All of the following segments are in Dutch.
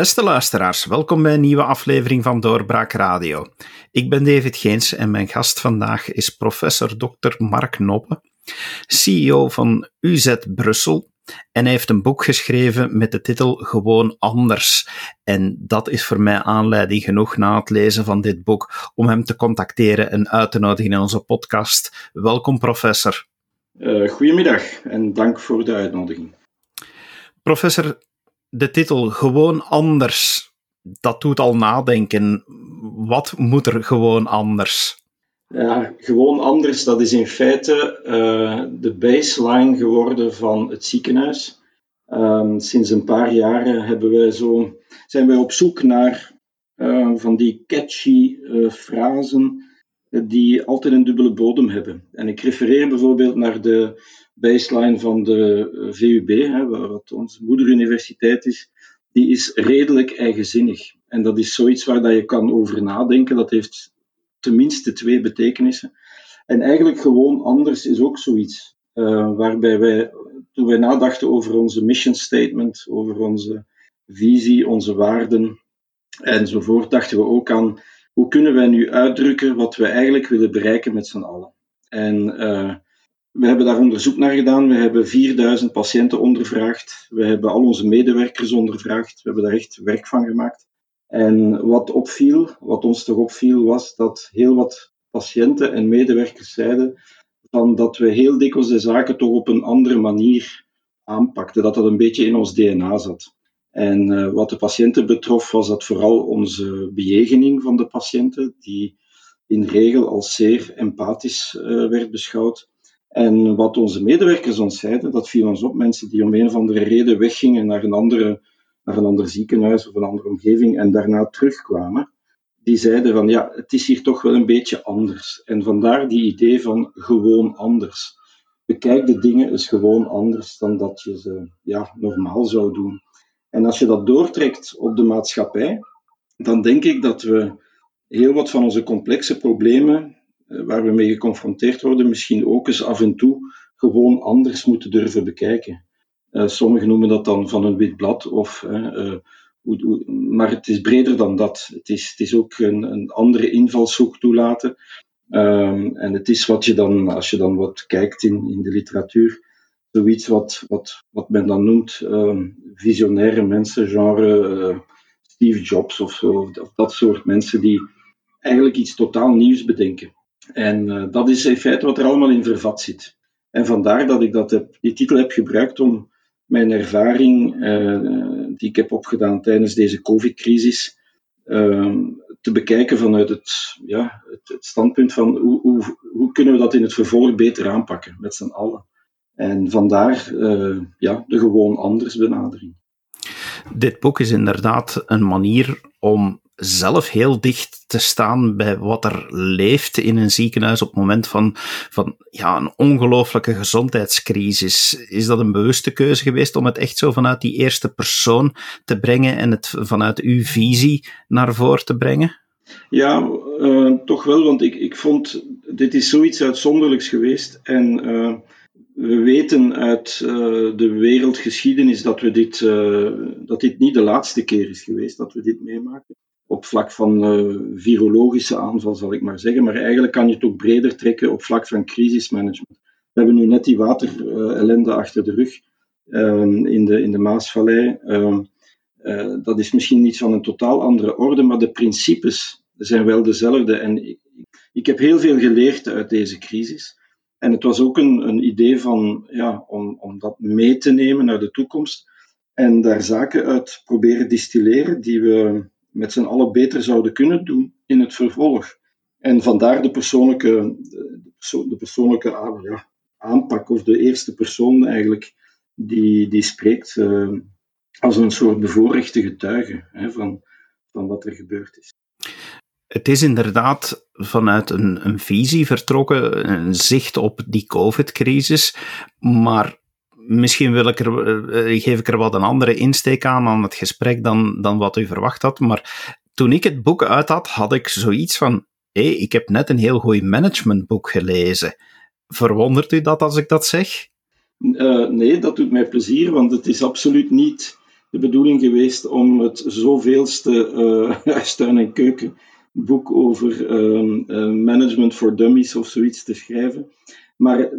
Beste luisteraars, welkom bij een nieuwe aflevering van Doorbraak Radio. Ik ben David Geens en mijn gast vandaag is professor Dr. Mark Noppe, CEO van UZ Brussel. En hij heeft een boek geschreven met de titel Gewoon Anders. En dat is voor mij aanleiding genoeg na het lezen van dit boek om hem te contacteren en uit te nodigen in onze podcast. Welkom, professor. Uh, goedemiddag en dank voor de uitnodiging. Professor, de titel Gewoon Anders, dat doet al nadenken. Wat moet er gewoon anders? Ja, gewoon anders, dat is in feite uh, de baseline geworden van het ziekenhuis. Uh, sinds een paar jaren hebben wij zo, zijn wij op zoek naar uh, van die catchy uh, frasen die altijd een dubbele bodem hebben. En ik refereer bijvoorbeeld naar de baseline van de VUB, hè, wat onze moederuniversiteit is. Die is redelijk eigenzinnig. En dat is zoiets waar dat je kan over nadenken. Dat heeft tenminste twee betekenissen. En eigenlijk gewoon anders is ook zoiets. Uh, waarbij wij, toen wij nadachten over onze mission statement, over onze visie, onze waarden enzovoort, dachten we ook aan hoe kunnen wij nu uitdrukken wat we eigenlijk willen bereiken met z'n allen. En uh, we hebben daar onderzoek naar gedaan. We hebben 4000 patiënten ondervraagd. We hebben al onze medewerkers ondervraagd. We hebben daar echt werk van gemaakt. En wat opviel, wat ons toch opviel, was dat heel wat patiënten en medewerkers zeiden van dat we heel dikwijls de zaken toch op een andere manier aanpakten, dat dat een beetje in ons DNA zat. En uh, wat de patiënten betrof, was dat vooral onze bejegening van de patiënten, die in regel als zeer empathisch uh, werd beschouwd. En wat onze medewerkers ons zeiden, dat viel ons op, mensen die om een of andere reden weggingen naar een andere naar een ander ziekenhuis of een andere omgeving en daarna terugkwamen, die zeiden van ja, het is hier toch wel een beetje anders. En vandaar die idee van gewoon anders. Bekijk de dingen eens gewoon anders dan dat je ze ja, normaal zou doen. En als je dat doortrekt op de maatschappij, dan denk ik dat we heel wat van onze complexe problemen eh, waar we mee geconfronteerd worden, misschien ook eens af en toe gewoon anders moeten durven bekijken. Uh, sommigen noemen dat dan van een wit blad, of, uh, maar het is breder dan dat. Het is, het is ook een, een andere invalshoek toelaten. Um, en het is wat je dan, als je dan wat kijkt in, in de literatuur, zoiets wat, wat, wat men dan noemt um, visionaire mensen, genre uh, Steve Jobs of zo, of dat soort mensen die eigenlijk iets totaal nieuws bedenken. En dat is in feite wat er allemaal in vervat zit. En vandaar dat ik dat heb, die titel heb gebruikt om mijn ervaring uh, die ik heb opgedaan tijdens deze COVID-crisis uh, te bekijken vanuit het, ja, het, het standpunt van hoe, hoe, hoe, kunnen we dat in het vervolg beter aanpakken met z'n allen. En vandaar uh, ja, de gewoon anders benadering. Dit boek is inderdaad een manier om zelf heel dicht te staan bij wat er leeft in een ziekenhuis op het moment van, van ja, een ongelooflijke gezondheidscrisis. Is dat een bewuste keuze geweest om het echt zo vanuit die eerste persoon te brengen en het vanuit uw visie naar voren te brengen? Ja, uh, toch wel, want ik, ik vond dit is zoiets uitzonderlijks geweest en uh, we weten uit uh, de wereldgeschiedenis dat, we dit, dat dit niet de laatste keer is geweest dat we dit meemaken op vlak van uh, virologische aanval, zal ik maar zeggen. Maar eigenlijk kan je het ook breder trekken op vlak van crisismanagement. We hebben nu net die waterellende achter de rug um, in, de, in de Maasvallei. Uh, dat is misschien iets van een totaal andere orde, maar de principes zijn wel dezelfde. En ik, ik heb heel veel geleerd uit deze crisis. En het was ook een, een idee van, ja, om, om dat mee te nemen naar de toekomst en daar zaken uit proberen distilleren die we met z'n allen beter zouden kunnen doen in het vervolg. En vandaar de persoonlijke, de persoonlijke ja, aanpak, of de eerste persoon eigenlijk, die, die spreekt uh, als een soort bevoorrechte getuige hè, van, van wat er gebeurd is. Het is inderdaad vanuit een, een visie vertrokken, een zicht op die COVID-crisis, maar misschien wil ik er, uh, geef ik er wat een andere insteek aan aan het gesprek dan, dan wat u verwacht had. Maar toen ik het boek uit had, had ik zoiets van: hé, ik heb net een heel goed managementboek gelezen. Verwondert u dat als ik dat zeg? Uh, nee, dat doet mij plezier, want het is absoluut niet de bedoeling geweest om het zoveelste uh, huistuin- en keukenboek over um, management for dummies of zoiets te schrijven. Maar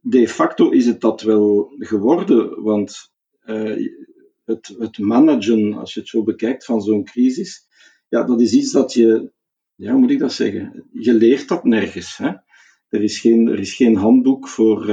de facto is het dat wel geworden, want uh, het, het managen, als je het zo bekijkt, van zo'n crisis, ja, dat is iets dat je, ja, hoe moet ik dat zeggen? Je leert dat nergens. Hè? Er, is geen, er is geen handboek voor,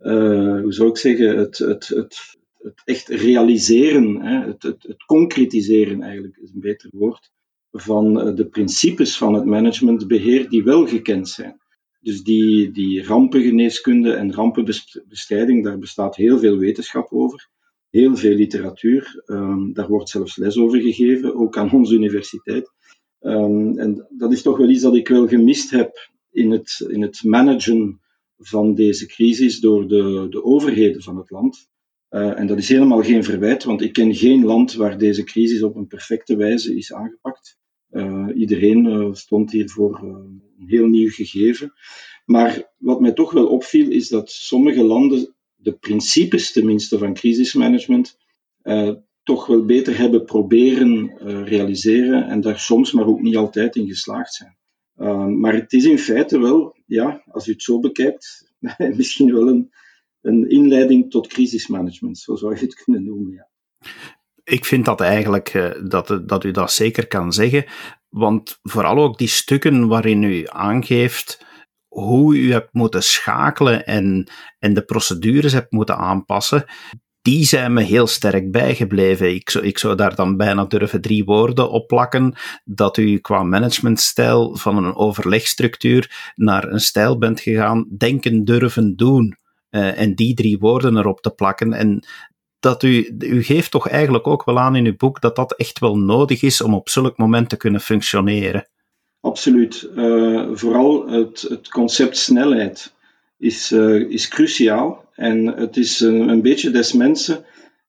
uh, hoe zou ik zeggen, het, het, het, het echt realiseren, hè? Het, het, het concretiseren eigenlijk is een beter woord, van de principes van het managementbeheer die wel gekend zijn. Dus die, die rampengeneeskunde en rampenbestrijding, daar bestaat heel veel wetenschap over, heel veel literatuur. Um, daar wordt zelfs les over gegeven, ook aan onze universiteit. Um, en dat is toch wel iets dat ik wel gemist heb in het, in het managen van deze crisis door de, de overheden van het land. Uh, en dat is helemaal geen verwijt, want ik ken geen land waar deze crisis op een perfecte wijze is aangepakt. Uh, iedereen uh, stond hier voor een heel nieuw gegeven. Maar wat mij toch wel opviel, is dat sommige landen de principes tenminste van crisismanagement toch wel beter hebben proberen realiseren en daar soms, maar ook niet altijd in geslaagd zijn. maar het is in feite wel, ja, als u het zo bekijkt, misschien wel een, een inleiding tot crisismanagement, zo zou je het kunnen noemen. Ja ik vind dat eigenlijk, uh, dat, dat u dat zeker kan zeggen. Want vooral ook die stukken waarin u aangeeft hoe u hebt moeten schakelen en, en de procedures hebt moeten aanpassen, die zijn me heel sterk bijgebleven. Ik zou, ik zou daar dan bijna durven drie woorden op plakken. Dat u qua managementstijl van een overlegstructuur naar een stijl bent gegaan, denken, durven, doen. Uh, en die drie woorden erop te plakken. En dat u, u geeft toch eigenlijk ook wel aan in uw boek dat dat echt wel nodig is om op zulk moment te kunnen functioneren. Absoluut. Uh, vooral het, het, concept snelheid is, uh, is cruciaal. En het is een, een, beetje des mensen.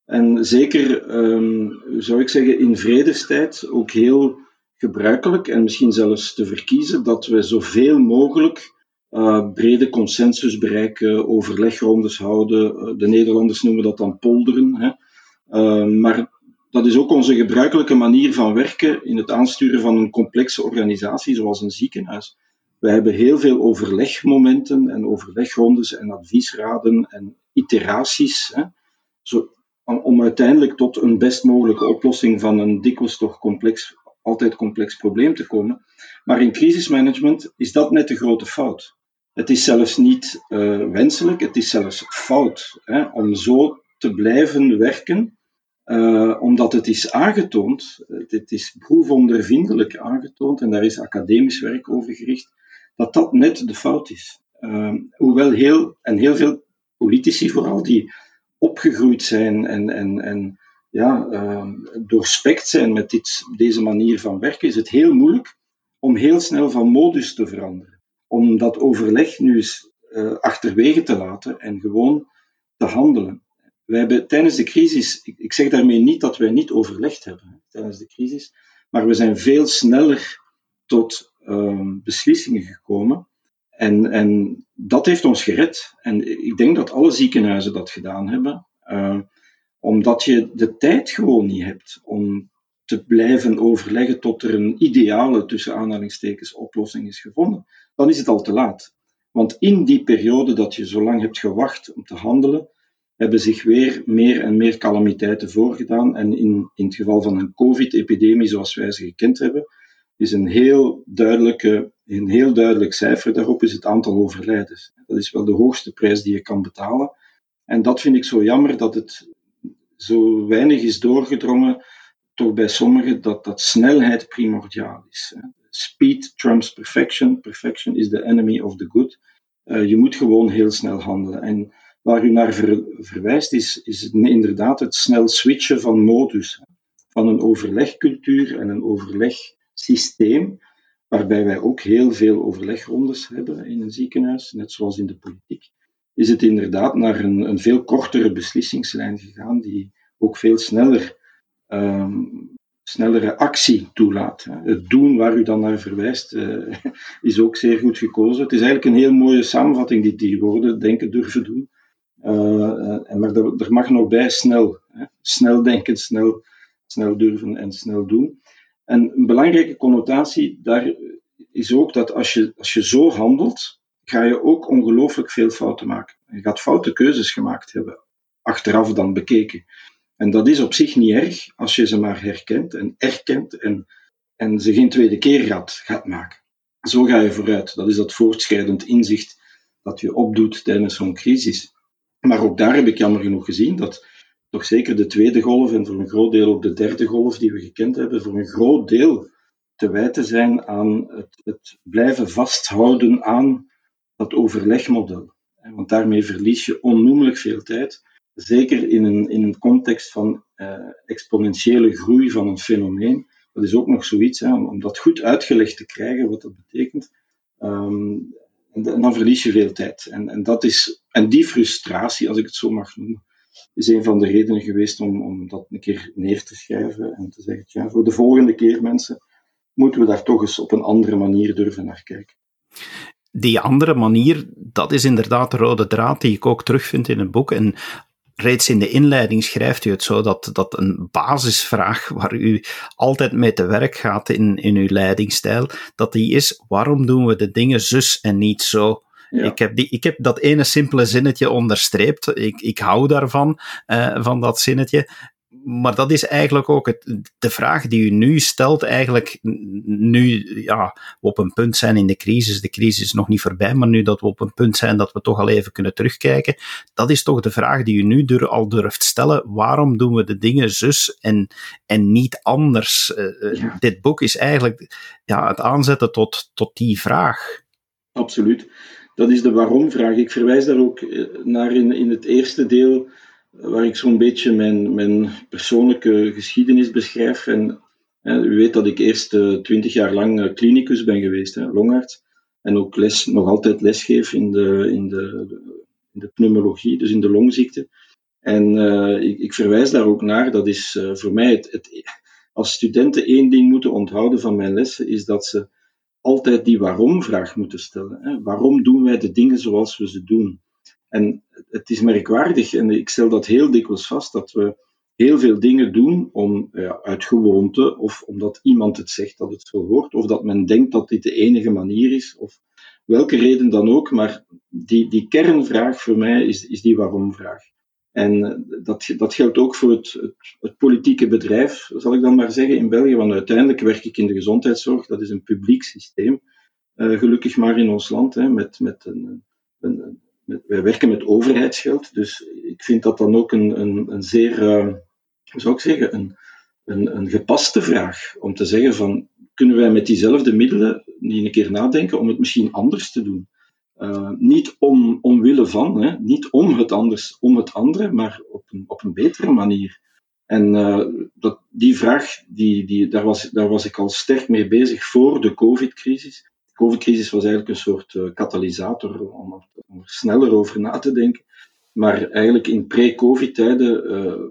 En zeker, um, zou ik zeggen, in vredestijd ook heel gebruikelijk en misschien zelfs te verkiezen dat we zoveel mogelijk uh, brede consensus bereiken, overlegrondes houden. Uh, de Nederlanders noemen dat dan polderen. Hè. Uh, maar dat is ook onze gebruikelijke manier van werken in het aansturen van een complexe organisatie zoals een ziekenhuis. We hebben heel veel overlegmomenten en overlegrondes en adviesraden en iteraties. Hè, zo, om uiteindelijk tot een best mogelijke oplossing van een dikwijls toch complex, altijd complex probleem te komen. Maar in crisismanagement is dat net de grote fout. Het is zelfs niet uh, wenselijk, het is zelfs fout hè, om zo te blijven werken, uh, omdat het is aangetoond, het is proefondervindelijk aangetoond, en daar is academisch werk over gericht, dat dat net de fout is. Uh, hoewel heel, en heel veel politici vooral, die opgegroeid zijn en, en, en ja, uh, doorspekt zijn met dit, deze manier van werken, is het heel moeilijk om heel snel van modus te veranderen om dat overleg nu eens uh, achterwege te laten en gewoon te handelen. Wij hebben tijdens de crisis, ik, zeg daarmee niet dat wij niet overlegd hebben tijdens de crisis, maar we zijn veel sneller tot uh, beslissingen gekomen. En, en dat heeft ons gered. En ik denk dat alle ziekenhuizen dat gedaan hebben, uh, omdat je de tijd gewoon niet hebt om te blijven overleggen tot er een ideale, tussen aanhalingstekens, oplossing is gevonden, dan is het al te laat. Want in die periode dat je zo lang hebt gewacht om te handelen, hebben zich weer meer en meer calamiteiten voorgedaan. En in, in het geval van een COVID-epidemie zoals wij ze gekend hebben, is een heel, duidelijke, een heel duidelijk cijfer daarop is het aantal overlijdens. Dat is wel de hoogste prijs die je kan betalen. En dat vind ik zo jammer dat het zo weinig is doorgedrongen toch bij sommigen dat, dat snelheid primordiaal is. Speed trumps perfection. Perfection is the enemy of the good. Uh, je moet gewoon heel snel handelen. En waar u naar ver, verwijst, is, is inderdaad het snel switchen van modus. Van een overlegcultuur en een overlegsysteem, waarbij wij ook heel veel overlegrondes hebben in een ziekenhuis, net zoals in de politiek, is het inderdaad naar een, een veel kortere beslissingslijn gegaan, die ook veel sneller um, snellere actie toelaat. Het doen waar u dan naar verwijst uh, is ook zeer goed gekozen. Het is eigenlijk een heel mooie samenvatting, die die woorden, denken, durven doen. en maar er, mag nog bij snel. Hè. Snel denken, snel, snel durven en snel doen. En een belangrijke connotatie daar is ook dat als je, als je zo handelt, ga je ook ongelooflijk veel fouten maken. Je gaat foute keuzes gemaakt hebben, achteraf dan bekeken. En dat is op zich niet erg als je ze maar herkent en erkent en, en ze geen tweede keer gaat, gaat maken. Zo ga je vooruit. Dat is dat voortschrijdend inzicht dat je opdoet tijdens zo'n crisis. Maar ook daar heb ik jammer genoeg gezien dat toch zeker de tweede golf en voor een groot deel ook de derde golf die we gekend hebben, voor een groot deel te wijten zijn aan het, het blijven vasthouden aan dat overlegmodel. Want daarmee verlies je onnoemelijk veel tijd, zeker in een, in een context van uh, exponentiële groei van een fenomeen. Dat is ook nog zoiets, hè, om, dat goed uitgelegd te krijgen, wat dat betekent. Um, en, dan verlies je veel tijd. En, en, dat is, en die frustratie, als ik het zo mag noemen, is een van de redenen geweest om, om dat een keer neer te schrijven en te zeggen, ja, voor de volgende keer mensen, moeten we daar toch eens op een andere manier durven naar kijken. Die andere manier, dat is inderdaad de rode draad die ik ook terugvind in het boek. En reeds in de inleiding schrijft u het zo dat, dat een basisvraag waar u altijd mee te werk gaat in, in uw leidingstijl, dat die is: waarom doen we de dingen zus en niet zo? Ik, heb die, ik heb dat ene simpele zinnetje onderstreept. Ik, ik hou daarvan, uh, van dat zinnetje maar dat is eigenlijk ook het, de vraag die u nu stelt, eigenlijk nu ja, we op een punt zijn in de crisis, de crisis is nog niet voorbij, maar nu dat we op een punt zijn dat we toch al even kunnen terugkijken, dat is toch de vraag die u nu al durft stellen. Waarom doen we de dingen zus en, en niet anders? Uh, Dit boek is eigenlijk ja, het aanzetten tot, tot die vraag. Absoluut. Dat is de waarom-vraag. Ik verwijs daar ook eh, naar in, in het eerste deel waar ik zo'n beetje mijn, mijn persoonlijke geschiedenis beschrijf. En hè, u weet dat ik eerst uh, twintig jaar lang uh, klinicus ben geweest, hè, longarts. En ook les, nog altijd lesgeef in de, in, de, in de pneumologie, dus in de longziekte. En uh, ik, ik, verwijs daar ook naar, dat is voor mij het, het, als studenten één ding moeten onthouden van mijn lessen, is dat ze altijd die waarom-vraag moeten stellen. Hè. Waarom doen wij de dingen zoals we ze doen? En het is merkwaardig, en ik stel dat heel dikwijls vast, dat we heel veel dingen doen om, ja, uit gewoonte, of omdat iemand het zegt dat het zo hoort, of dat men denkt dat dit de enige manier is, of welke reden dan ook. Maar die, die kernvraag voor mij is, is die waarom-vraag. En eh, dat, dat geldt ook voor het, het, politieke bedrijf, zal ik dan maar zeggen, in België. Want uiteindelijk werk ik in de gezondheidszorg. Dat is een publiek systeem, uh, gelukkig maar in ons land, hè, met, met een, een, wij werken met overheidsgeld, dus ik vind dat dan ook een, een, een zeer, hoe zou ik zeggen, een, een, een gepaste vraag. Om te zeggen van, kunnen wij met diezelfde middelen niet een keer nadenken om het misschien anders te doen? Uh, niet om, omwille van, hè, niet om het anders, om het andere, maar op een, op een betere manier. En uh, dat, die vraag, die, die, daar, was, daar was ik al sterk mee bezig voor de COVID-crisis COVID-crisis was eigenlijk een soort uh, katalysator om, er sneller over na te denken. Maar eigenlijk in pre-COVID-tijden uh,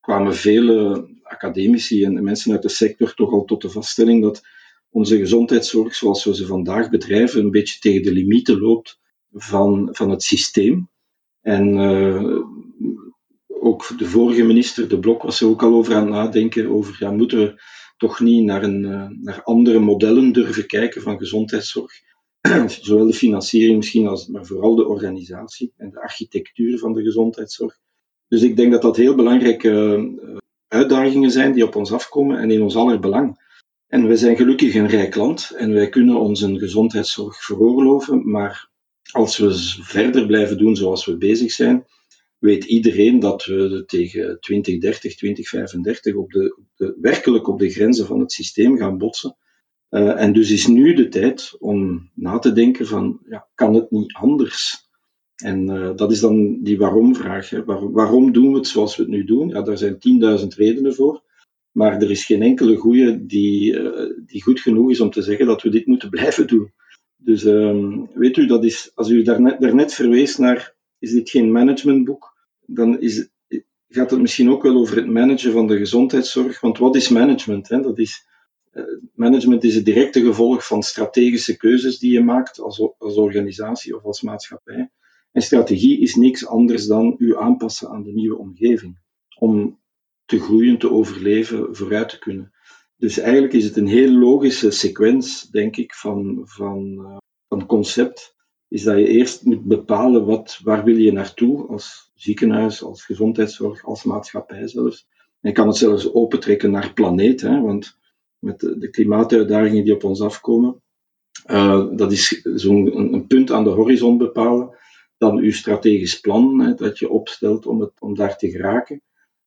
kwamen vele academici en mensen uit de sector toch al tot de vaststelling dat onze gezondheidszorg, zoals we ze vandaag bedrijven, een beetje tegen de limieten loopt van, van het systeem. En uh, ook de vorige minister, De Blok, was er ook al over aan het nadenken, over ja, moeten we toch niet naar, een, eh, naar andere modellen durven kijken van gezondheidszorg. Zowel de financiering misschien, als, maar vooral de organisatie en de architectuur van de gezondheidszorg. Dus ik denk dat dat heel belangrijke uh, uitdagingen zijn die op ons afkomen en in ons aller belang. En wij zijn gelukkig een rijk land en wij kunnen ons een gezondheidszorg veroorloven, maar als we verder blijven doen zoals we bezig zijn, weet iedereen dat we tegen 2030, 2035 op de, de, werkelijk op de grenzen van het systeem gaan botsen. Uh, en dus is nu de tijd om na te denken van, ja, kan het niet anders? En uh, dat is dan die waarom-vraag. Waar, waarom doen we het zoals we het nu doen? Ja, daar zijn 10.000 redenen voor. Maar er is geen enkele goede die, uh, die goed genoeg is om te zeggen dat we dit moeten blijven doen. Dus um, weet u, dat is, als u daarnet, daarnet verwees naar, is dit geen managementboek? dan is, gaat het misschien ook wel over het managen van de gezondheidszorg. Want wat is management? Hè? Dat is, uh, management is het directe gevolg van strategische keuzes die je maakt als, als organisatie of als maatschappij. En strategie is niks anders dan u aanpassen aan de nieuwe omgeving. Om te groeien, te overleven, vooruit te kunnen. Dus eigenlijk is het een heel logische sequence, denk ik, van, van, uh, van concept. Is dat je eerst moet bepalen wat, waar wil je naartoe als ziekenhuis, als gezondheidszorg, als maatschappij zelfs. En je kan het zelfs opentrekken naar planeet, hè, want met de, de klimaatuitdagingen die op ons afkomen, uh, dat is zo'n een, punt aan de horizon bepalen. Dan uw strategisch plan hè, dat je opstelt om, het, om daar te geraken.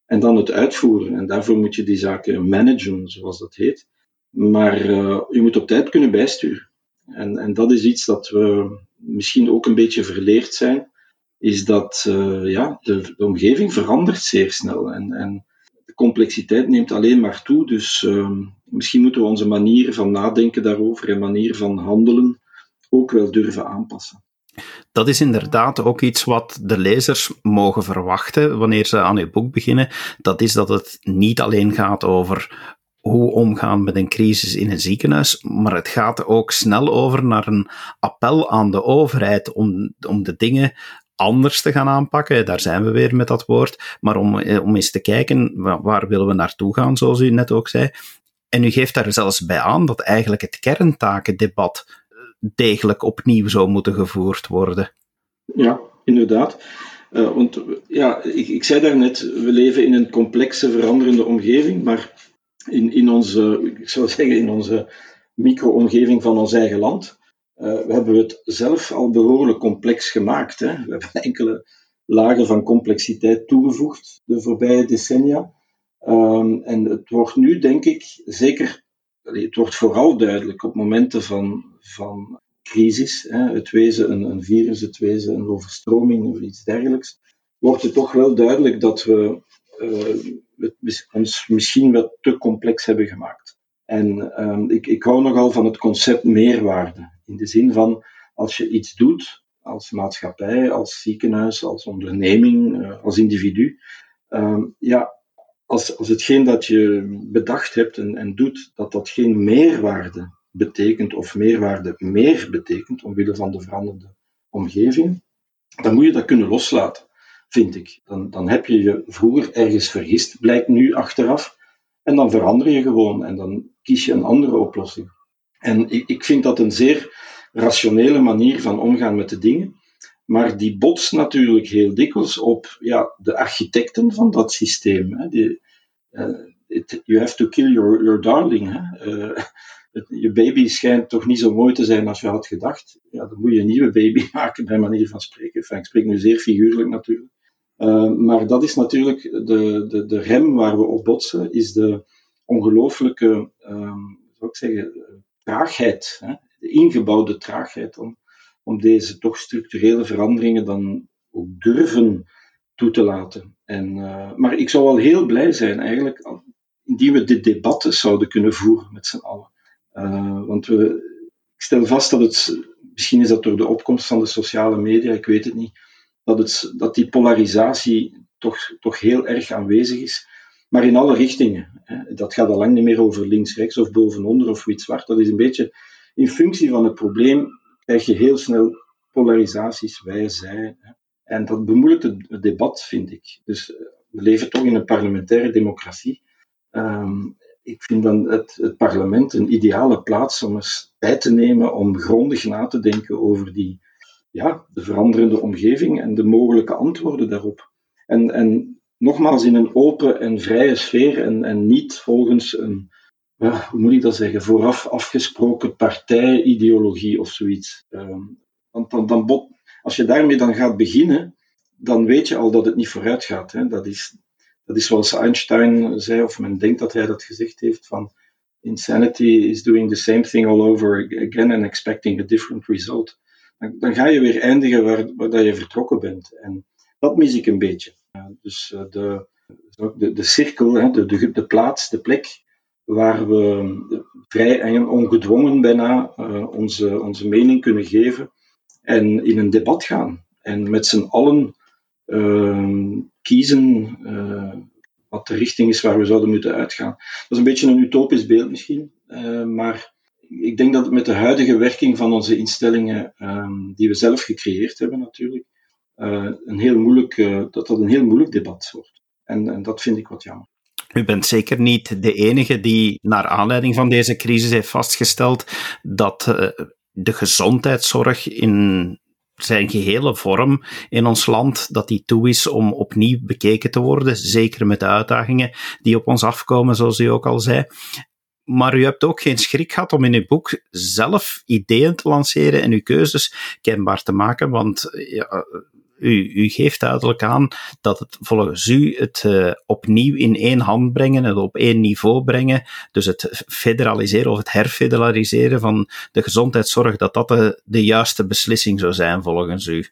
En dan het uitvoeren. En daarvoor moet je die zaken managen, zoals dat heet. Maar uh, je moet op tijd kunnen bijsturen. En, en dat is iets dat we misschien ook een beetje verleerd zijn. Is dat uh, ja, de, omgeving verandert zeer snel. En, en de complexiteit neemt alleen maar toe. Dus uh, misschien moeten we onze manier van nadenken daarover en manier van handelen ook wel durven aanpassen. Dat is inderdaad ook iets wat de lezers mogen verwachten wanneer ze aan uw boek beginnen. Dat is dat het niet alleen gaat over hoe omgaan met een crisis in een ziekenhuis, maar het gaat ook snel over naar een appel aan de overheid om, om de dingen anders te gaan aanpakken. Daar zijn we weer met dat woord. Maar om, eh, om eens te kijken, waar, willen we naartoe gaan, zoals u net ook zei. En u geeft daar zelfs bij aan dat eigenlijk het kerntakendebat degelijk opnieuw zou moeten gevoerd worden. Ja, inderdaad. Uh, want ja, ik, ik zei daarnet, we leven in een complexe, veranderende omgeving, maar in, in onze, ik zou zeggen, in onze micro-omgeving van ons eigen land, uh, we hebben het zelf al behoorlijk complex gemaakt. Hè? We hebben enkele lagen van complexiteit toegevoegd de voorbije decennia. Um, en het wordt nu, denk ik, zeker het wordt vooral duidelijk op momenten van, van crisis, hè, het wezen een, een virus, het wezen een overstroming of iets dergelijks, wordt het toch wel duidelijk dat we uh, ons misschien wat te complex hebben gemaakt. En um, ik, ik hou nogal van het concept meerwaarde. In de zin van, als je iets doet, als maatschappij, als ziekenhuis, als onderneming, uh, als individu, um, ja, als, als hetgeen dat je bedacht hebt en, en doet, dat dat geen meerwaarde betekent of meerwaarde meer betekent omwille van de veranderende omgeving, dan moet je dat kunnen loslaten, vind ik. Dan, dan heb je je vroeger ergens vergist, blijkt nu achteraf, en dan verander je gewoon en dan kies je een andere oplossing. En ik, ik vind dat een zeer rationele manier van omgaan met de dingen. Maar die botst natuurlijk heel dikwijls op ja, de architecten van dat systeem. Hè. Die, it, you have to kill your, your darling. Hè. Het, je baby schijnt toch niet zo mooi te zijn als je had gedacht. Ja, dan moet je een nieuwe baby maken, bij manier van spreken. Enfin, ik spreek nu zeer figuurlijk natuurlijk. Uh, maar dat is natuurlijk de, de, de rem waar we op botsen, is de ongelooflijke, um, zou ik zeggen, traagheid. Hè? De ingebouwde traagheid om om deze toch structurele veranderingen dan ook durven toe te laten. En, uh, maar ik zou wel heel blij zijn eigenlijk indien we dit debat zouden kunnen voeren met z'n allen. Uh, want we, ik stel vast dat het, misschien is dat door de opkomst van de sociale media, ik weet het niet, dat, dat die polarisatie toch, toch heel erg aanwezig is. Maar in alle richtingen. Dat gaat al lang niet meer over links-rechts of boven-onder of wit-zwart. Dat is een beetje in functie van het probleem krijg je heel snel polarisaties, wij, zij. En dat bemoeilijkt het debat, vind ik. Dus eh, we leven toch in een parlementaire democratie. Um, ik vind dan het, het, parlement een ideale plaats om eens tijd te nemen om grondig na te denken over die, ja, de veranderende omgeving en de mogelijke antwoorden daarop. En, en nogmaals in een open en vrije sfeer en, en niet volgens een, ja, hoe moet ik dat zeggen, vooraf afgesproken partijideologie of zoiets. Um, want dan, dan bot, als je daarmee dan gaat beginnen, dan weet je al dat het niet vooruit gaat. Hè. Dat, is, dat is zoals Einstein zei, of men denkt dat hij dat gezegd heeft, van insanity is doing the same thing all over again and expecting a different result. Dan, ga je weer eindigen waar, dat je vertrokken bent. En dat mis ik een beetje. dus uh, de, de, de cirkel, de, de, de plaats, de plek waar we vrij en ongedwongen bijna uh, onze, onze mening kunnen geven en in een debat gaan. En met z'n allen uh, kiezen wat de richting is waar we zouden moeten uitgaan. Dat is een beetje een utopisch beeld misschien, maar ik denk dat met de huidige werking van onze instellingen, um, die we zelf gecreëerd hebben natuurlijk, een heel moeilijk, dat dat een heel moeilijk debat wordt. En, en dat vind ik wat jammer. U bent zeker niet de enige die naar aanleiding van deze crisis heeft vastgesteld dat de gezondheidszorg in zijn gehele vorm in ons land, dat die toe is om opnieuw bekeken te worden, zeker met de uitdagingen die op ons afkomen, zoals u ook al zei. Maar u hebt ook geen schrik gehad om in uw boek zelf ideeën te lanceren en uw keuzes kenbaar te maken, want u, u geeft duidelijk aan dat het volgens u het uh, opnieuw in één hand brengen, het op één niveau brengen, dus het federaliseren of het herfederaliseren van de gezondheidszorg, dat dat de, de juiste beslissing zou zijn volgens u.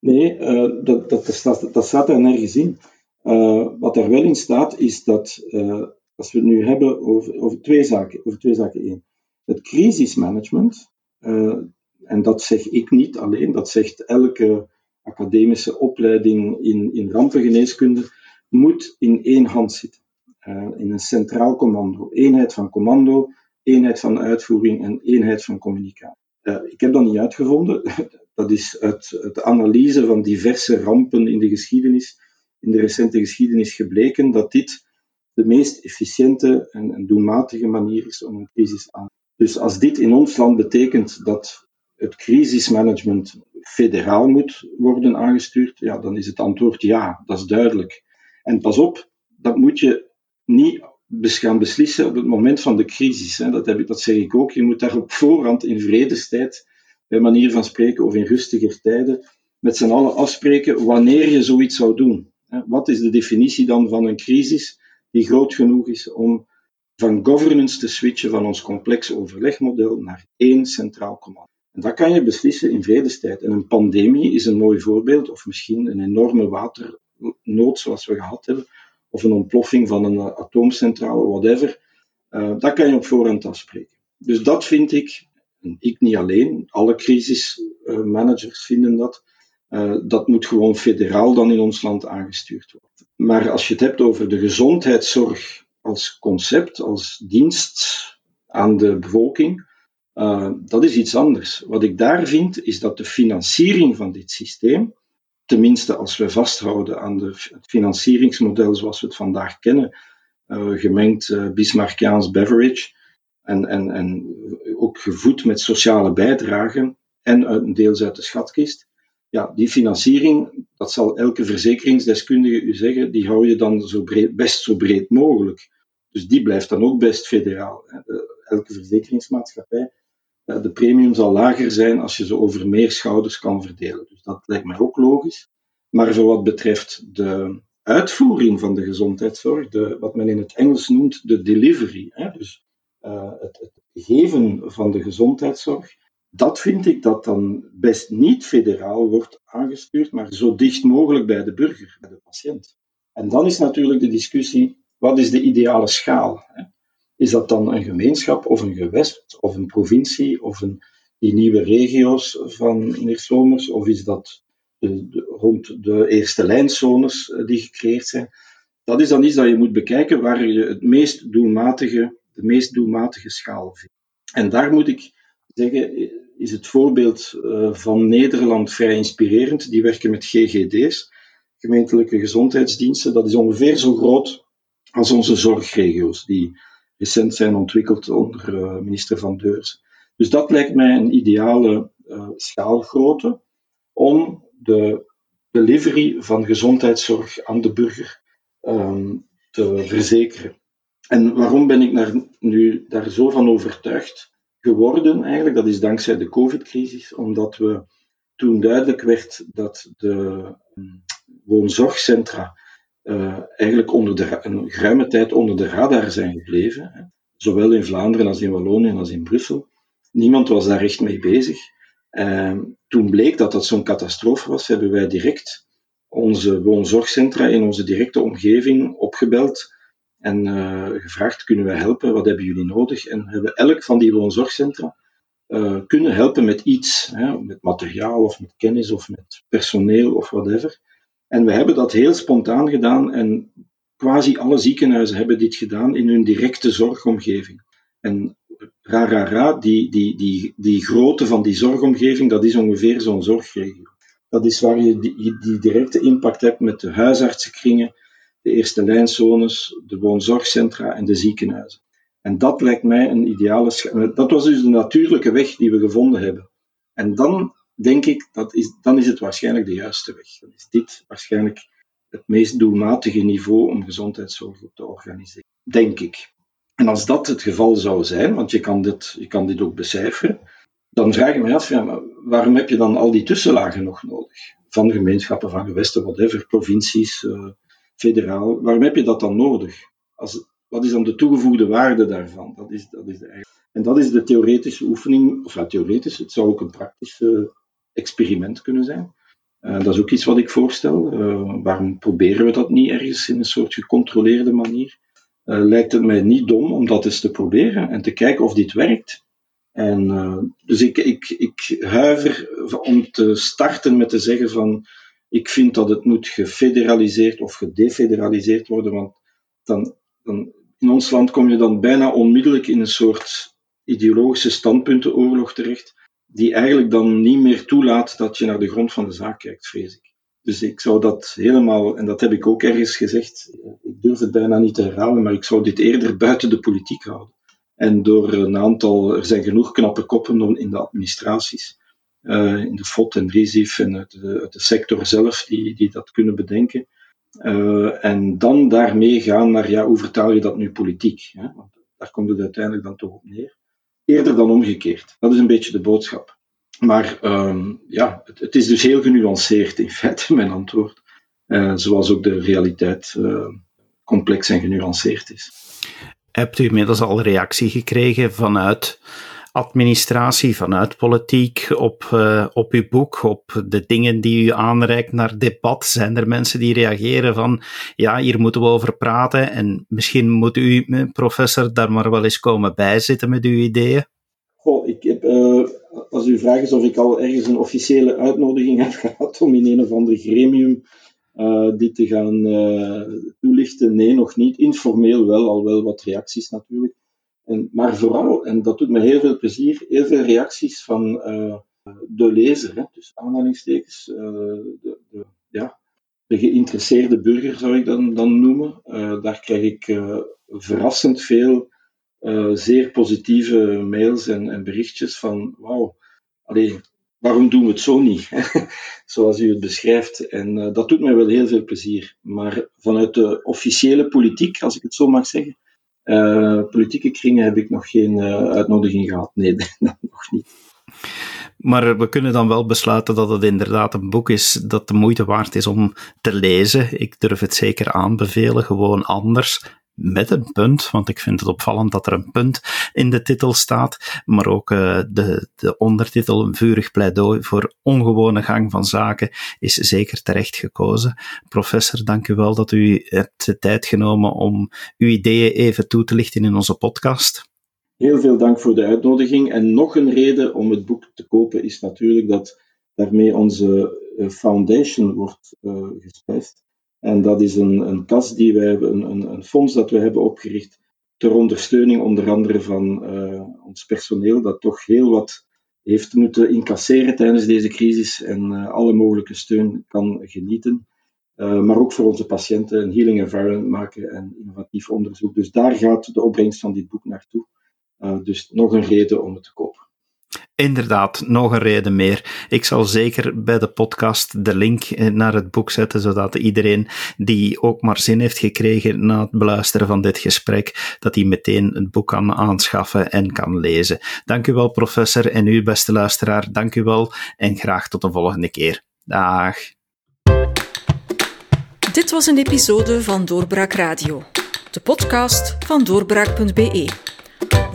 Nee, uh, dat, dat, dat, staat, er nergens in. Uh, wat er wel in staat, is dat als we het nu hebben over, over, twee, zaken, over twee zaken. één, het crisismanagement, en dat zeg ik niet alleen, dat zegt elke academische opleiding in, in rampengeneeskunde moet in één hand zitten. Uh, in een centraal commando. Eenheid van commando, eenheid van uitvoering en eenheid van communicatie. Uh, ik heb dat niet uitgevonden. Dat is uit, de analyse van diverse rampen in de geschiedenis, in de recente geschiedenis gebleken, dat dit de meest efficiënte en, doelmatige manier is om een crisis aan. Dus als dit in ons land betekent dat het crisismanagement federaal moet worden aangestuurd, ja, dan is het antwoord ja, dat is duidelijk. En pas op, dat moet je niet gaan beslissen op het moment van de crisis. Dat, heb ik, dat zeg ik ook. Je moet daar op voorhand in vredestijd, bij manier van spreken, of in rustiger tijden, met z'n allen afspreken wanneer je zoiets zou doen. Wat is de definitie dan van een crisis die groot genoeg is om van governance te switchen van ons complex overlegmodel naar één centraal commando? En dat kan je beslissen in vredestijd. En een pandemie is een mooi voorbeeld, of misschien een enorme waternood zoals we gehad hebben, of een ontploffing van een atoomcentrale, whatever. Uh, dat kan je op voorhand afspreken. Dus dat vind ik, en ik niet alleen, alle crisismanagers vinden dat, dat moet gewoon federaal dan in ons land aangestuurd worden. Maar als je het hebt over de gezondheidszorg als concept, als dienst aan de bevolking, uh, dat is iets anders. Wat ik daar vind, is dat de financiering van dit systeem, tenminste als we vasthouden aan de, het financieringsmodel zoals we het vandaag kennen, uh, gemengd uh, Bismarckiaans beverage, en, en, en ook gevoed met sociale bijdragen en een deels uit de schatkist. Ja, die financiering, dat zal elke verzekeringsdeskundige u zeggen, die hou je dan zo breed, best zo breed mogelijk. Dus die blijft dan ook best federaal. Elke verzekeringsmaatschappij de premium zal lager zijn als je ze over meer schouders kan verdelen. Dus dat lijkt mij ook logisch. Maar voor wat betreft de uitvoering van de gezondheidszorg, de, wat men in het Engels noemt de delivery, hè, dus uh, het, het, geven van de gezondheidszorg, dat vind ik dat dan best niet federaal wordt aangestuurd, maar zo dicht mogelijk bij de burger, bij de patiënt. En dan is natuurlijk de discussie, wat is de ideale schaal? Is dat dan een gemeenschap of een gewest of een provincie of een, die nieuwe regio's van meneer Somers? Of is dat rond de eerste lijnzones eh, die gecreëerd zijn? Dat is dan iets dat je moet bekijken waar je het meest doelmatige, de meest doelmatige schaal vindt. En daar moet ik zeggen, is het voorbeeld eh, van Nederland vrij inspirerend. Die werken met GGD's, gemeentelijke gezondheidsdiensten. Dat is ongeveer zo groot als onze zorgregio's, die recent zijn ontwikkeld onder uh, minister Van Deurs. Dus dat lijkt mij een ideale uh, schaalgrootte om de delivery van gezondheidszorg aan de burger um, te verzekeren. En waarom ben ik daar nu daar zo van overtuigd geworden eigenlijk? Dat is dankzij de COVID-crisis, omdat we toen duidelijk werd dat de um, woonzorgcentra uh, eigenlijk onder de, een geruime tijd onder de radar zijn gebleven. Hè. Zowel in Vlaanderen als in Wallonië als in Brussel. Niemand was daar echt mee bezig. Uh, toen bleek dat dat zo'n catastrofe was, hebben wij direct onze woonzorgcentra in onze directe omgeving opgebeld en uh, gevraagd: kunnen wij helpen? Wat hebben jullie nodig? En hebben elk van die woonzorgcentra uh, kunnen helpen met iets, hè, met materiaal of met kennis of met personeel of whatever. En we hebben dat heel spontaan gedaan en quasi alle ziekenhuizen hebben dit gedaan in hun directe zorgomgeving. En ra, ra, ra die, die, die, die grootte van die zorgomgeving, dat is ongeveer zo'n zorgregio. Dat is waar je die, die directe impact hebt met de huisartsenkringen, de eerste lijnzones, de woonzorgcentra en de ziekenhuizen. En dat lijkt mij een ideale. Dat was dus de natuurlijke weg die we gevonden hebben. En dan denk ik, dat is, dan is het waarschijnlijk de juiste weg. Dan is dit waarschijnlijk het meest doelmatige niveau om gezondheidszorg te organiseren. Denk ik. En als dat het geval zou zijn, want je kan dit, je kan dit ook becijferen, dan vraag ik me af, waarom heb je dan al die tussenlagen nog nodig? Van gemeenschappen, van gewesten, whatever, provincies, uh, federaal. Waarom heb je dat dan nodig? Als, wat is dan de toegevoegde waarde daarvan? Dat is, dat is de En dat is de theoretische oefening, of ja, theoretisch, het zou ook een praktisch experiment kunnen zijn. Uh, dat is ook iets wat ik voorstel. Uh, waarom proberen we dat niet ergens in een soort gecontroleerde manier? Lijkt het mij niet dom om dat eens te proberen en te kijken of dit werkt. En, dus ik, ik, ik huiver om te starten met te zeggen van ik vind dat het moet gefederaliseerd of gedefederaliseerd worden, want dan, dan, in ons land kom je dan bijna onmiddellijk in een soort ideologische standpuntenoorlog terecht, die eigenlijk dan niet meer toelaat dat je naar de grond van de zaak kijkt, vrees ik. Dus ik zou dat helemaal, en dat heb ik ook ergens gezegd, ik durf het bijna niet te herhalen, maar ik zou dit eerder buiten de politiek houden. En door een aantal, er zijn genoeg knappe koppen in de administraties, uh, in de FOT en RISIF en uit de, uit de, sector zelf, die, die dat kunnen bedenken. Uh, en dan daarmee gaan naar, ja, hoe vertaal je dat nu politiek? Hè? Want daar komt het uiteindelijk dan toch op neer. Eerder dan omgekeerd. Dat is een beetje de boodschap. Maar uh, ja, het, het, is dus heel genuanceerd in feite, mijn antwoord. Uh, zoals ook de realiteit complex en genuanceerd is. Hebt u inmiddels al reactie gekregen vanuit administratie, vanuit politiek, op, uh, op uw boek, op de dingen die u aanreikt naar debat? Zijn er mensen die reageren van, ja, hier moeten we over praten en misschien moet u, eh, professor, daar maar wel eens komen bijzitten met uw ideeën? Goh, ik heb, uh, als u vraagt is of ik al ergens een officiële uitnodiging heb gehad om in een of ander gremium uh, dit te gaan toelichten, nee, nog niet. Informeel wel, al wel wat reacties natuurlijk. En, maar vooral, en dat doet me heel veel plezier, heel veel reacties van uh, de lezer, hè, dus aanhalingstekens, uh, de, de, ja, de geïnteresseerde burger zou ik dan, dan noemen. Uh, daar krijg ik verrassend veel zeer positieve mails en, en berichtjes van, wauw, waarom doen we het zo niet? Zoals u het beschrijft. En dat doet mij wel heel veel plezier. Maar vanuit de officiële politiek, als ik het zo mag zeggen, politieke kringen heb ik nog geen uh, uitnodiging gehad. Nee, dat nog niet. Maar we kunnen dan wel besluiten dat het inderdaad een boek is dat de moeite waard is om te lezen. Ik durf het zeker aanbevelen, gewoon anders met een punt, want ik vind het opvallend dat er een punt in de titel staat, maar ook uh, de, de ondertitel Een vurig pleidooi voor ongewone gang van zaken is zeker terecht gekozen. Professor, dank u wel dat u hebt de tijd genomen om uw ideeën even toe te lichten in onze podcast. Heel veel dank voor de uitnodiging. En nog een reden om het boek te kopen is natuurlijk dat daarmee onze eh, foundation wordt uh. En dat is een, een kas die wij hebben, een, een, fonds dat we hebben opgericht ter ondersteuning onder andere van uh, ons personeel, dat toch heel wat heeft moeten incasseren tijdens deze crisis en uh, alle mogelijke steun kan genieten. Uh, maar ook voor onze patiënten een healing environment maken en innovatief onderzoek. Dus daar gaat de opbrengst van dit boek naartoe. dus nog een reden om het te kopen. Inderdaad, nog een reden meer. Ik zal zeker bij de podcast de link naar het boek zetten, zodat iedereen die ook maar zin heeft gekregen na het beluisteren van dit gesprek, dat hij meteen het boek kan aanschaffen en kan lezen. Dank u wel, professor, en u, beste luisteraar, dank u wel en graag tot de volgende keer. Dag. Dit was een episode van Doorbraak Radio, de podcast van doorbraak.be.